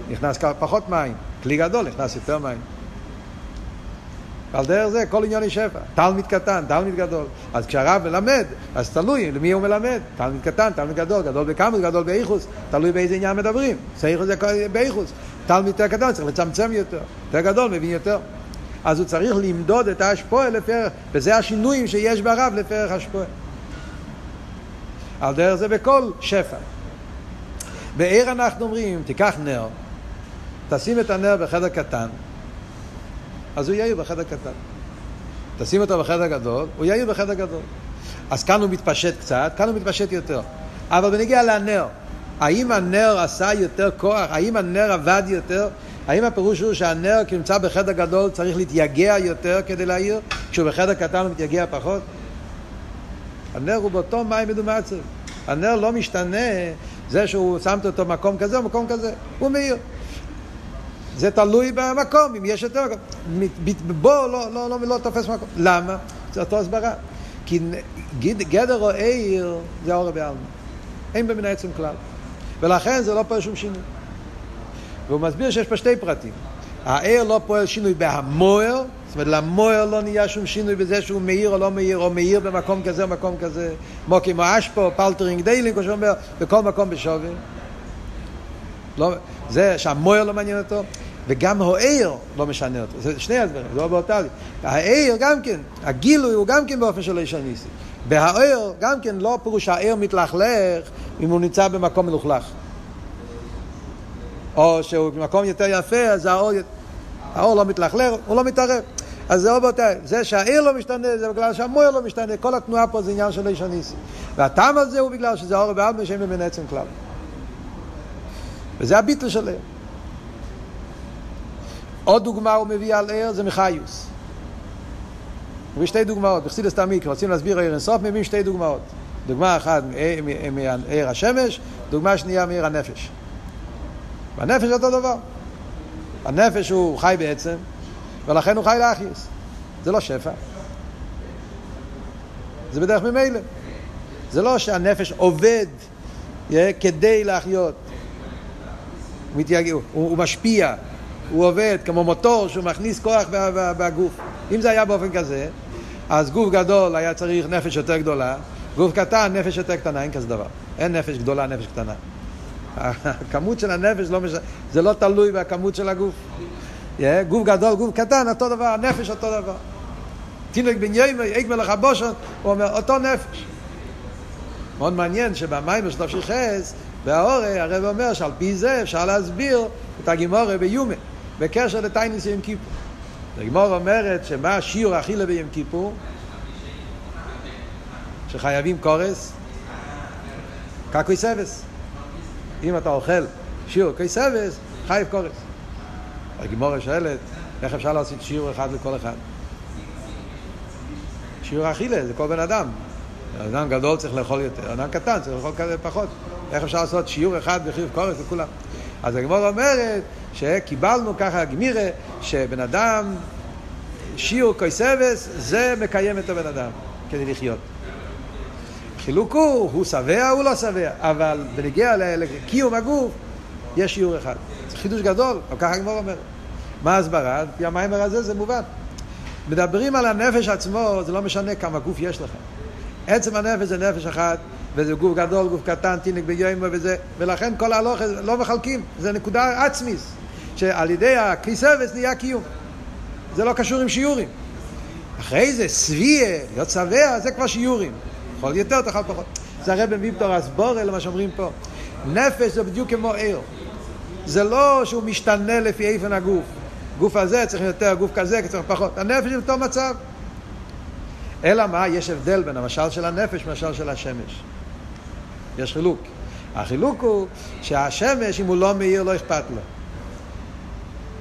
נכנס פחות מים, כלי גדול, נכנס יותר מים. על דרך זה כל עניין היא שפע. תלמיד קטן, תלמיד גדול. אז כשהרב מלמד, אז תלוי למי הוא מלמד. תלמיד קטן, תלמיד גדול, גדול בכמה, גדול באיכוס. תלוי באיזה עניין מדברים. סייכוס זה באיכוס. תלמיד יותר קטן צריך לצמצם יותר. יותר גדול מבין יותר. אז הוא צריך למדוד את ההשפועה לפרח, וזה השינויים שיש ברב לפרח השפועה. על דרך זה בכל שפע. בעיר אנחנו אומרים, תיקח נר, תשים את הנר בחדר קטן, אז הוא יאיר בחדר קטן. תשים אותו בחדר גדול, הוא יאיר בחדר גדול. אז כאן הוא מתפשט קצת, כאן הוא מתפשט יותר. אבל בנגיע לנר, האם הנר עשה יותר כוח? האם הנר עבד יותר? האם הפירוש הוא שהנר כשנמצא בחדר גדול צריך להתייגע יותר כדי להעיר, כשהוא בחדר קטן הוא מתייגע פחות? הנר הוא באותו מים מדומצב. הנר לא משתנה זה שהוא שמת אותו במקום כזה או במקום כזה, הוא מאיר. זה תלוי במקום, אם יש יותר מקום. בו לא, לא, לא, לא תופס מקום. למה? זה אותו הסברה. כי גדר או עיר זה אור בעלמא. אין במין העצם כלל. ולכן זה לא פועל שום שינוי. והוא מסביר שיש פה שתי פרטים. העיר לא פועל שינוי בהמוער, זאת אומרת למוער לא נהיה שום שינוי בזה שהוא מאיר או לא מאיר, או מאיר במקום כזה או מקום כזה, כמו כמו אשפו, פלטרינג דיילינג, כמו שאומר, בכל מקום בשווי. לא, זה שהמוער לא מעניין אותו, וגם העיר לא משנה אותו. זה שני הדברים, זה לא באותה לי. העיר גם כן, הגילוי הוא גם כן באופן של איש הניסי. בהעיר גם כן לא פירוש העיר מתלכלך אם הוא נמצא במקום מלוכלך. או שהוא במקום יותר יפה, אז האור, האור לא מתלכלך, הוא לא מתערב. אז זה באותה, זה שהעיר לא משתנה, זה בגלל שהמוער לא משתנה, כל התנועה פה זה עניין של איש הניסי. והטעם הזה הוא בגלל שזה האור בעלמא שאין ממנו עצם כלל. וזה הביטל של עיר. עוד דוגמה הוא מביא על עיר זה מחיוס. הוא שתי דוגמאות, בחסידס תעמיק, רוצים להסביר עיר אינסוף, מביאים שתי דוגמאות. דוגמה אחת מעיר השמש, דוגמה שנייה מעיר הנפש. והנפש אותו דבר. הנפש הוא חי בעצם, ולכן הוא חי לאחיוס. זה לא שפע. זה בדרך ממילא. זה לא שהנפש עובד yeah, כדי להחיות. הוא, מתייג... הוא, הוא משפיע, הוא עובד כמו מוטור שהוא מכניס כוח בגוף. אם זה היה באופן כזה, אז גוף גדול היה צריך נפש יותר גדולה, גוף קטן, נפש יותר קטנה, אין כזה דבר. אין נפש גדולה, נפש קטנה. הכמות של הנפש לא מש... זה לא תלוי בכמות של הגוף. Yeah, גוף גדול, גוף קטן, אותו דבר, הנפש אותו דבר. תינוק בן יוימי, איק מלך הבושן, הוא אומר, אותו נפש. מאוד מעניין שבמים של תפשי חס, בהאורי, הרב אומר שעל פי זה אפשר להסביר את הגימורי ביומה. בקשר לטייניס יום כיפור. הגמור אומרת שמה השיעור אכילה ביום כיפור? שחייבים קורס? קקוי סבס. אם אתה אוכל שיעור קוי סבס, חייב קורס. הגמור שואלת, איך אפשר לעשות שיעור אחד לכל אחד? שיעור אכילה זה כל בן אדם. אדם גדול צריך לאכול יותר, אדם קטן צריך לאכול כזה פחות. איך אפשר לעשות שיעור אחד בחיוב קורס לכולם? אז הגמור אומרת שקיבלנו ככה גמירה, שבן אדם, שיעור קויסבס, זה מקיים את הבן אדם כדי לחיות. חילוק הוא, הוא שבע, הוא לא שבע, אבל בנגיע לקיום הגוף, יש שיעור אחד. זה חידוש גדול, אבל ככה הגמור אומר. מה ההסברה? על פי המיימר הזה זה מובן. מדברים על הנפש עצמו, זה לא משנה כמה גוף יש לך. עצם הנפש זה נפש אחת, וזה גוף גדול, גוף קטן, תינק ביומו וזה, ולכן כל ההלוך לא מחלקים, זה נקודה עצמיס, שעל ידי הכיסבס נהיה קיום. זה לא קשור עם שיעורים. אחרי זה, סביה, להיות שבע, זה כבר שיעורים. יכול יותר, תאכל פחות. זה הרי במיבטור אסבורל, למה שאומרים פה. נפש זה בדיוק כמו עיר. זה לא שהוא משתנה לפי איפן הגוף. גוף הזה צריך יותר, גוף כזה צריך פחות. הנפש היא אותו מצב. אלא מה? יש הבדל בין המשל של הנפש למשל של השמש. יש חילוק. החילוק הוא שהשמש, אם הוא לא מאיר, לא אכפת לו.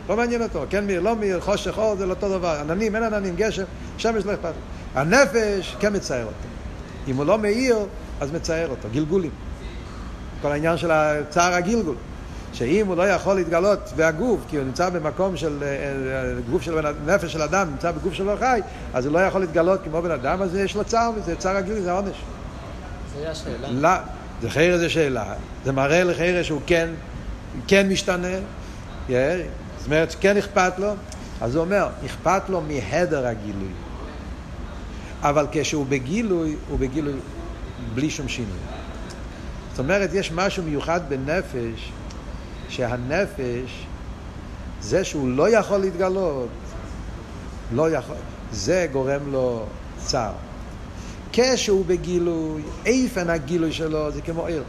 לא מעניין אותו, כן מאיר, לא מאיר, חושך, אור, זה לא אותו דבר. עננים, אין עננים, גשם, שמש לא אכפת לו. הנפש כן מצער אותו. אם הוא לא מאיר, אז מצער אותו, גלגולים. כל העניין של צער הגלגול. שאם הוא לא יכול להתגלות בהגוף, כי הוא נמצא במקום של אה, אה, גוף של נפש של אדם, נמצא בגוף של חי, אז הוא לא יכול להתגלות כמו בן אדם, אז יש לו צער, וזה צער הגלגול, זה עונש. זה השאלה. לא, זה חיירה זה שאלה, זה מראה לחיירה שהוא כן, כן משתנה, זאת אומרת שכן אכפת לו, אז הוא אומר, אכפת לו מהדר הגילוי. אבל כשהוא בגילוי, הוא בגילוי בלי שום שינוי. זאת אומרת, יש משהו מיוחד בנפש, שהנפש, זה שהוא לא יכול להתגלות, לא יכול, זה גורם לו צער. כשהוא בגילוי, איפן הגילוי שלו זה כמו עיר.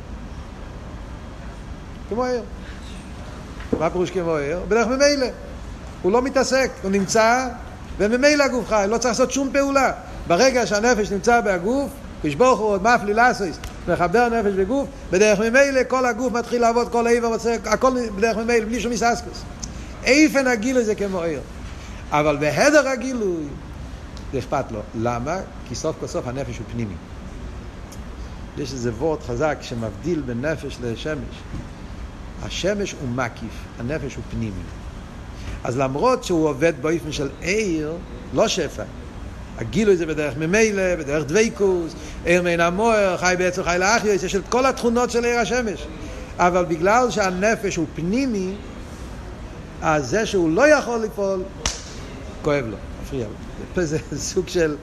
כמו עיר. מה פירוש כמו עיר? בדרך ממילא. הוא לא מתעסק, הוא נמצא, וממילא הגוף חי, לא צריך לעשות שום פעולה. ברגע שהנפש נמצא בהגוף, כשברוך הוא עוד מפלי לאסויס, מחבר נפש וגוף, בדרך ממילא כל הגוף מתחיל לעבוד, כל העבר רוצה, הכל בדרך ממילא, בלי שום מססקוס. איפן הגילוי זה כמו עיר. אבל בהדר הגילוי, זה אכפת לו. למה? כי סוף כל סוף הנפש הוא פנימי. יש איזה וורט חזק שמבדיל בין נפש לשמש. השמש הוא מקיף, הנפש הוא פנימי. אז למרות שהוא עובד באופן של עיר, לא שפע. הגילוי זה בדרך ממילא, בדרך דבייקוס, עיר מן המוער, חי בעצם חי לאחיוס, יש את כל התכונות של עיר השמש. אבל בגלל שהנפש הוא פנימי, אז זה שהוא לא יכול לפעול, כואב לו, מפריע לו. זה סוג של,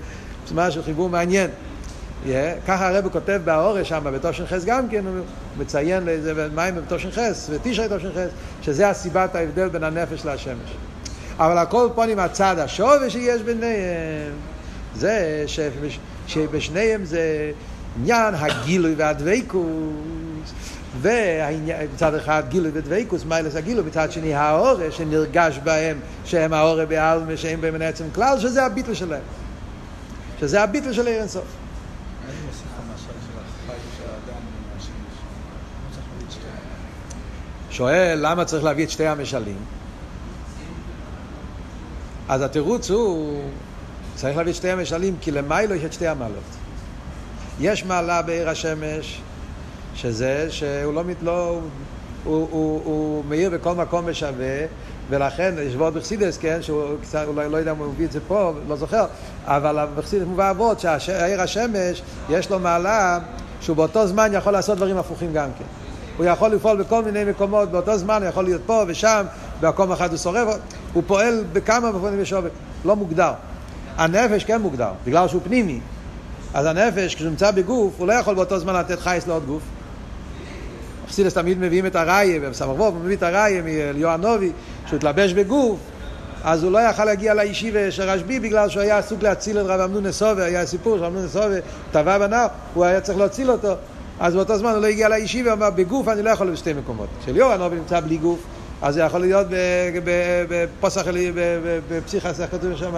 משהו, חיבור מעניין. Yeah, ככה הרב כותב באורש שם, בתושן גם כן, הוא מציין לאיזה מים בתושן חס, ותשרי תושן חס, שזה הסיבת ההבדל בין הנפש לשמש. אבל הכל עם הצד השווה שיש ביניהם, זה שבש, שבשניהם זה עניין הגילוי והדבקות, ומצד אחד גילוי ודבקות, מיילס הגילוי, מצד שני האורש שנרגש בהם, שהם האורש בעלמה, שהם בהם עצם כלל, שזה הביטל שלהם. שזה הביטל של עיר אינסוף. שואל למה צריך להביא את שתי המשלים? אז התירוץ הוא, צריך להביא את שתי המשלים כי למיילו יש את שתי המעלות. יש מעלה בעיר השמש, שזה שהוא לא, לא הוא, הוא, הוא, הוא מאיר בכל מקום ושווה, ולכן יש ועוד בחסידס, כן, שהוא קצת, אולי לא יודע אם הוא מביא את זה פה, לא זוכר, אבל בחסידס מובא אבות שהעיר השמש יש לו מעלה שהוא באותו זמן יכול לעשות דברים הפוכים גם כן. הוא יכול לפעול בכל מיני מקומות באותו זמן, הוא יכול להיות פה ושם, במקום אחד הוא שורף, הוא פועל בכמה מפונים בשווה, לא מוגדר. הנפש כן מוגדר, בגלל שהוא פנימי. אז הנפש, כשהוא נמצא בגוף, הוא לא יכול באותו זמן לתת חייס לעוד גוף. אכסידס תמיד מביאים את הראיה, בסמ"ך ווב הוא מביא את הראיה מיואנובי, שהוא התלבש בגוף, אז הוא לא יכל להגיע לישיבה של רשב"י בגלל שהוא היה עסוק להציל את רב אמנון נסובה, היה סיפור שרב אמנון נסובה טבע בנר, הוא היה צריך להציל אותו, אז באותו זמן הוא לא הגיע לישיבה, הוא אמר בגוף אני לא יכול בשתי מקומות. כשליאור נמצא בלי גוף, אז זה יכול להיות בפוסח, בפסיכס, איך כתוב שם,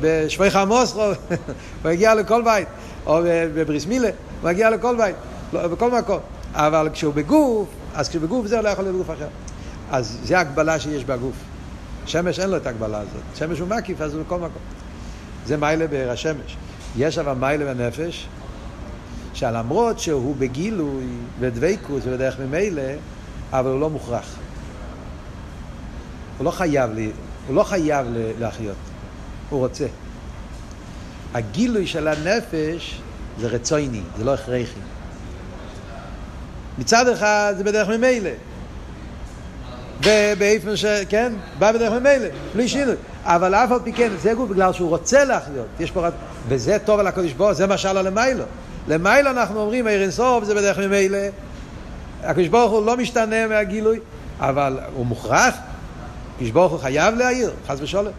בשפייך המוסרו, הוא הגיע לכל בית, או בבריס מילה, הוא הגיע לכל בית, לא, בכל מקום. אבל כשהוא בגוף, אז כשהוא בגוף זה לא יכול להיות בגוף אחר. אז זה ההגבלה שיש בגוף. שמש אין לו את ההגבלה הזאת. שמש הוא מקיף, אז הוא בכל מקום. זה מיילה בעיר השמש. יש אבל מיילה בנפש, שלמרות שהוא בגילוי ודבקות ובדרך ממילא, אבל הוא לא מוכרח. הוא לא חייב, לי, הוא לא חייב להחיות, הוא רוצה. הגילוי של הנפש זה רצויני, זה לא הכרחי. מצד אחד זה בדרך ממילא. ובאיפן ש... כן? בא בדרך ממילא, בלי שינוי. אבל אף על פי כן, זה גוף בגלל שהוא רוצה להחיות. יש פה... וזה טוב על הקודש ברוך זה משל על המיילו. למיילו אנחנו אומרים, עיר אינסוף זה בדרך ממילא. הקדוש ברוך הוא לא משתנה מהגילוי, אבל הוא מוכרח. הקדוש ברוך הוא חייב להעיר, חס ושלום.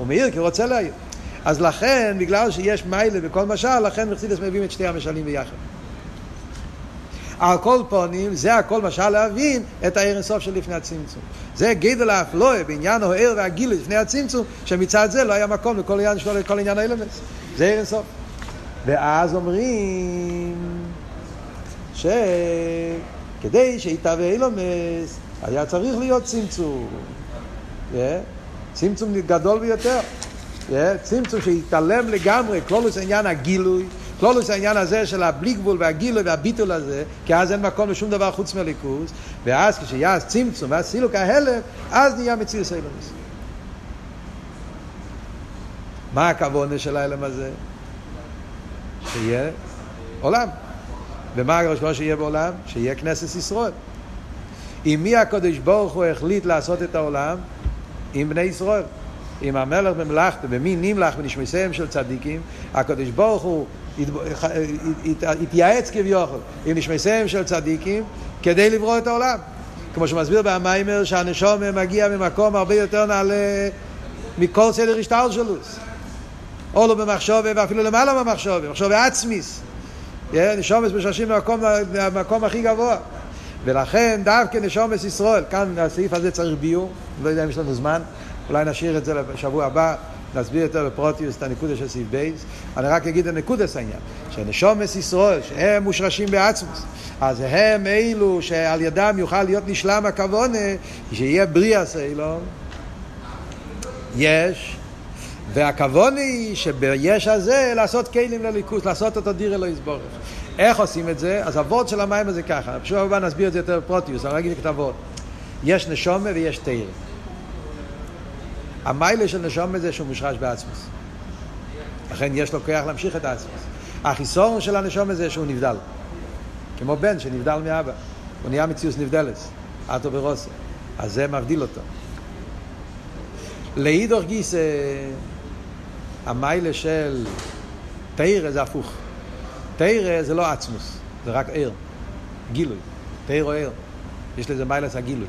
הוא מעיר כי הוא רוצה להעיר. אז לכן, בגלל שיש מיילה בכל משל, לכן מרצידס מביאים את שתי המשלים ביחד. על כל פונים, זה הכל משל להבין את העיר אינסוף לפני הצמצום. זה גדל האפלואה בעניין העיר והגיל לפני הצמצום, שמצד זה לא היה מקום לכל עניין שלו, לכל עניין האלמנס. זה עיר אינסוף. ואז אומרים שכדי שיתהווה אילומס, היה צריך להיות צמצום. Yeah. צמצום גדול ביותר. צמצום שיתעלם לגמרי, כלולוס עניין הגילוי, כלולוס העניין הזה של הבלי גבול והגילוי והביטול הזה, כי אז אין מקום לשום דבר חוץ מליכוז, ואז כשיהיה צמצום ואז סילוק ההלם, אז נהיה מציר סיילומס. מה הכוונה של ההלם הזה? שיהיה עולם. ומה הראשון שיהיה בעולם? שיהיה כנסת ישראל. עם מי הקדוש ברוך הוא החליט לעשות את העולם? עם בני ישראל. עם המלך במלאכתו, במי נמלך ונשמסיהם של צדיקים, הקדוש ברוך הוא התייעץ כביכול עם נשמסיהם של צדיקים כדי לברוא את העולם. כמו שמסביר במיימר שהנשום מגיע ממקום הרבה יותר נעלה מכל סדר השטר שלו. או לא במחשובה ואפילו למעלה במחשובה, מחשובה עצמיס. נשומס משרשים במקום, במקום הכי גבוה. ולכן דווקא נשומס ישראל, כאן הסעיף הזה צריך ביור, לא יודע אם יש לנו זמן, אולי נשאיר את זה לשבוע הבא, נסביר יותר בפרוטיוס את הנקודה של סעיף בייס. אני רק אגיד את נקודס העניין, שנשומס ישראל, שהם מושרשים בעצמוס, אז הם אלו שעל ידם יוכל להיות נשלם הכוונה, שיהיה בריאה סיילום. יש, והכוונה היא שביש הזה לעשות כלים לליכוס, לעשות אותו דיר אלוהי סבורך. איך עושים את זה? אז הוורד של המים הזה ככה, בשבוע הבא נסביר את זה יותר בפרוטיוס, אני אגיד את הוורד. יש נשומה ויש תרא. המיילה של נשום זה שהוא מושרש בעצמוס. לכן יש לו כוח להמשיך את העצמוס. החיסון של הנשום זה שהוא נבדל. כמו בן שנבדל מאבא. הוא נהיה מציאוס נבדלס. אטו ברוסו. אז זה מבדיל אותו. לאידוך גיס המיילה של תרא זה הפוך. תרא זה לא עצמוס, זה רק ער. גילוי. תרא או ער. יש לזה מיילס הגילוי.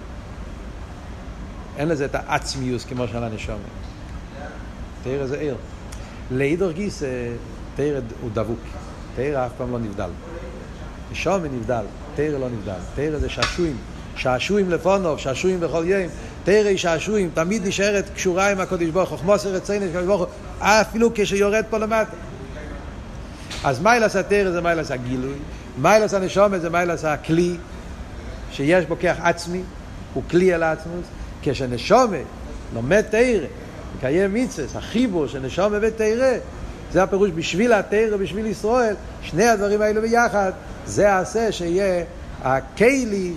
אין לזה את העצמיוס כמו של הנשום. תרא זה ער. לאידור גיס תרא הוא דבוק. תרא אף פעם לא נבדל. נשום נבדל, תרא לא נבדל. תרא זה שעשועים. שעשועים לפונוב, שעשועים בכל יום. תרא היא שעשועים, תמיד נשארת קשורה עם הקודש ברוך הוא. של ברוך הוא, אפילו כשיורד פה למטה. אז מיילס התרא זה מיילס הגילוי. מיילס הנשומת זה מיילס הכלי, שיש בו כוח עצמי, הוא כלי על עצמוס. כשנשומת לומד תרא, מקיים מיצס, החיבור של נשומת ותרא, זה הפירוש בשביל התרא, בשביל ישראל, שני הדברים האלו ביחד, זה העשה שיהיה הכלי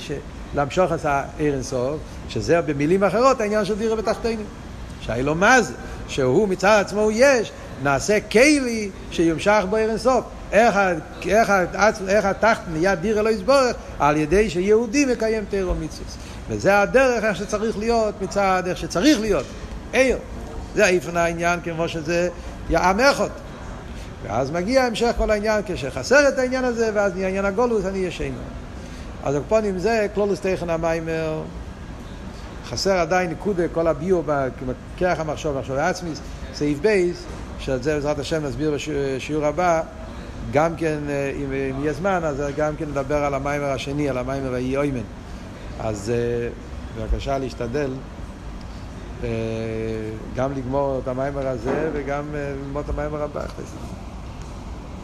להמשוך את העיר אינסוף, שזה במילים אחרות העניין של דירה בתחתינים. שהאילו מה זה? שהוא מצד עצמו הוא יש, נעשה כלי שיומשך בו אינסוף. איך, איך, איך התחת נהיה דיר אלוהי סבורך? על ידי שיהודי מקיים תירו מצווה. וזה הדרך איך שצריך להיות מצד איך שצריך להיות. עיר. זה איפן העניין כמו שזה אחד. ואז מגיע המשך כל העניין כשחסר את העניין הזה ואז נהיה עניין הגולוס אני ישנו. אז הקפונים זה כלולוס תכן המיימר חסר עדיין נקודה כל הביו בכרך המחשוב מחשוב העצמיס סעיף בייס שעל זה בעזרת השם נסביר בשיעור הבא גם כן, אם, אם יהיה זמן, אז גם כן נדבר על המיימר השני, על המיימר האי אוימן. אז בבקשה להשתדל גם לגמור את המיימר הזה וגם ללמוד את המיימר הבא.